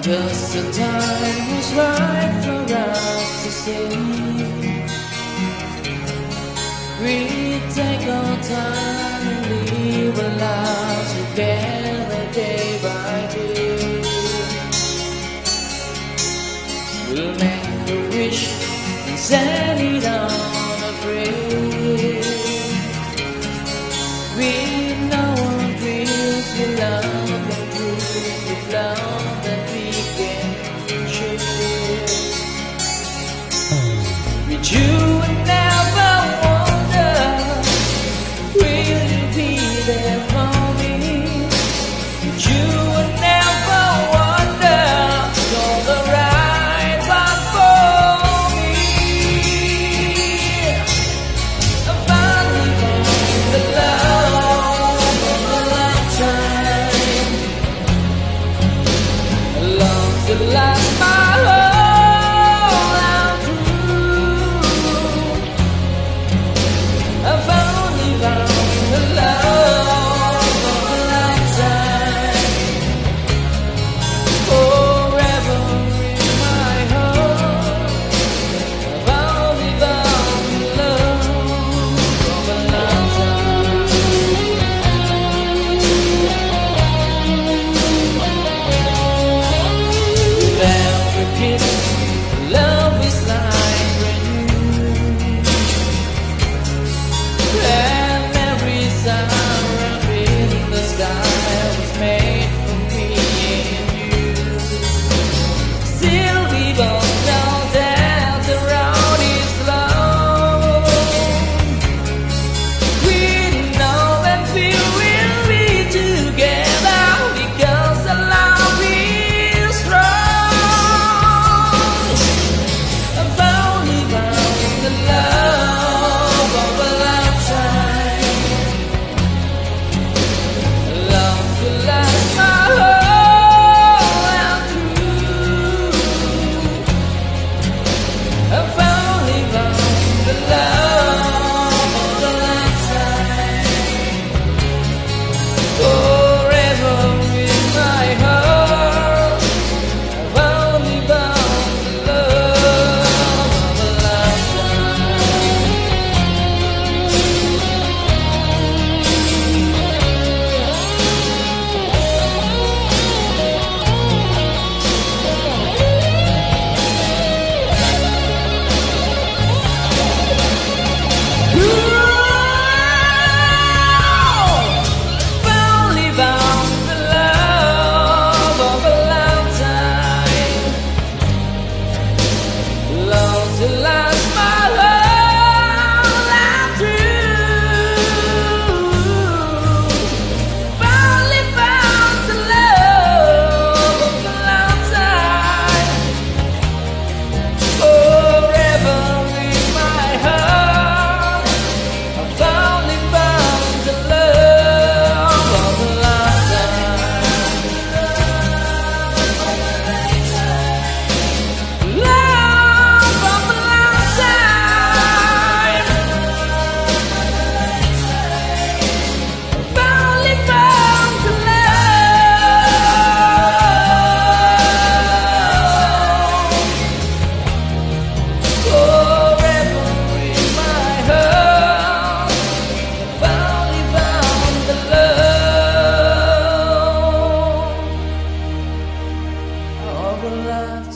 Just the time was right for us to see. We take our time and live our lives together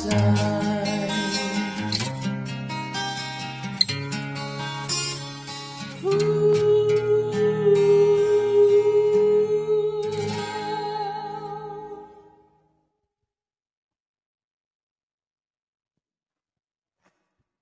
sun.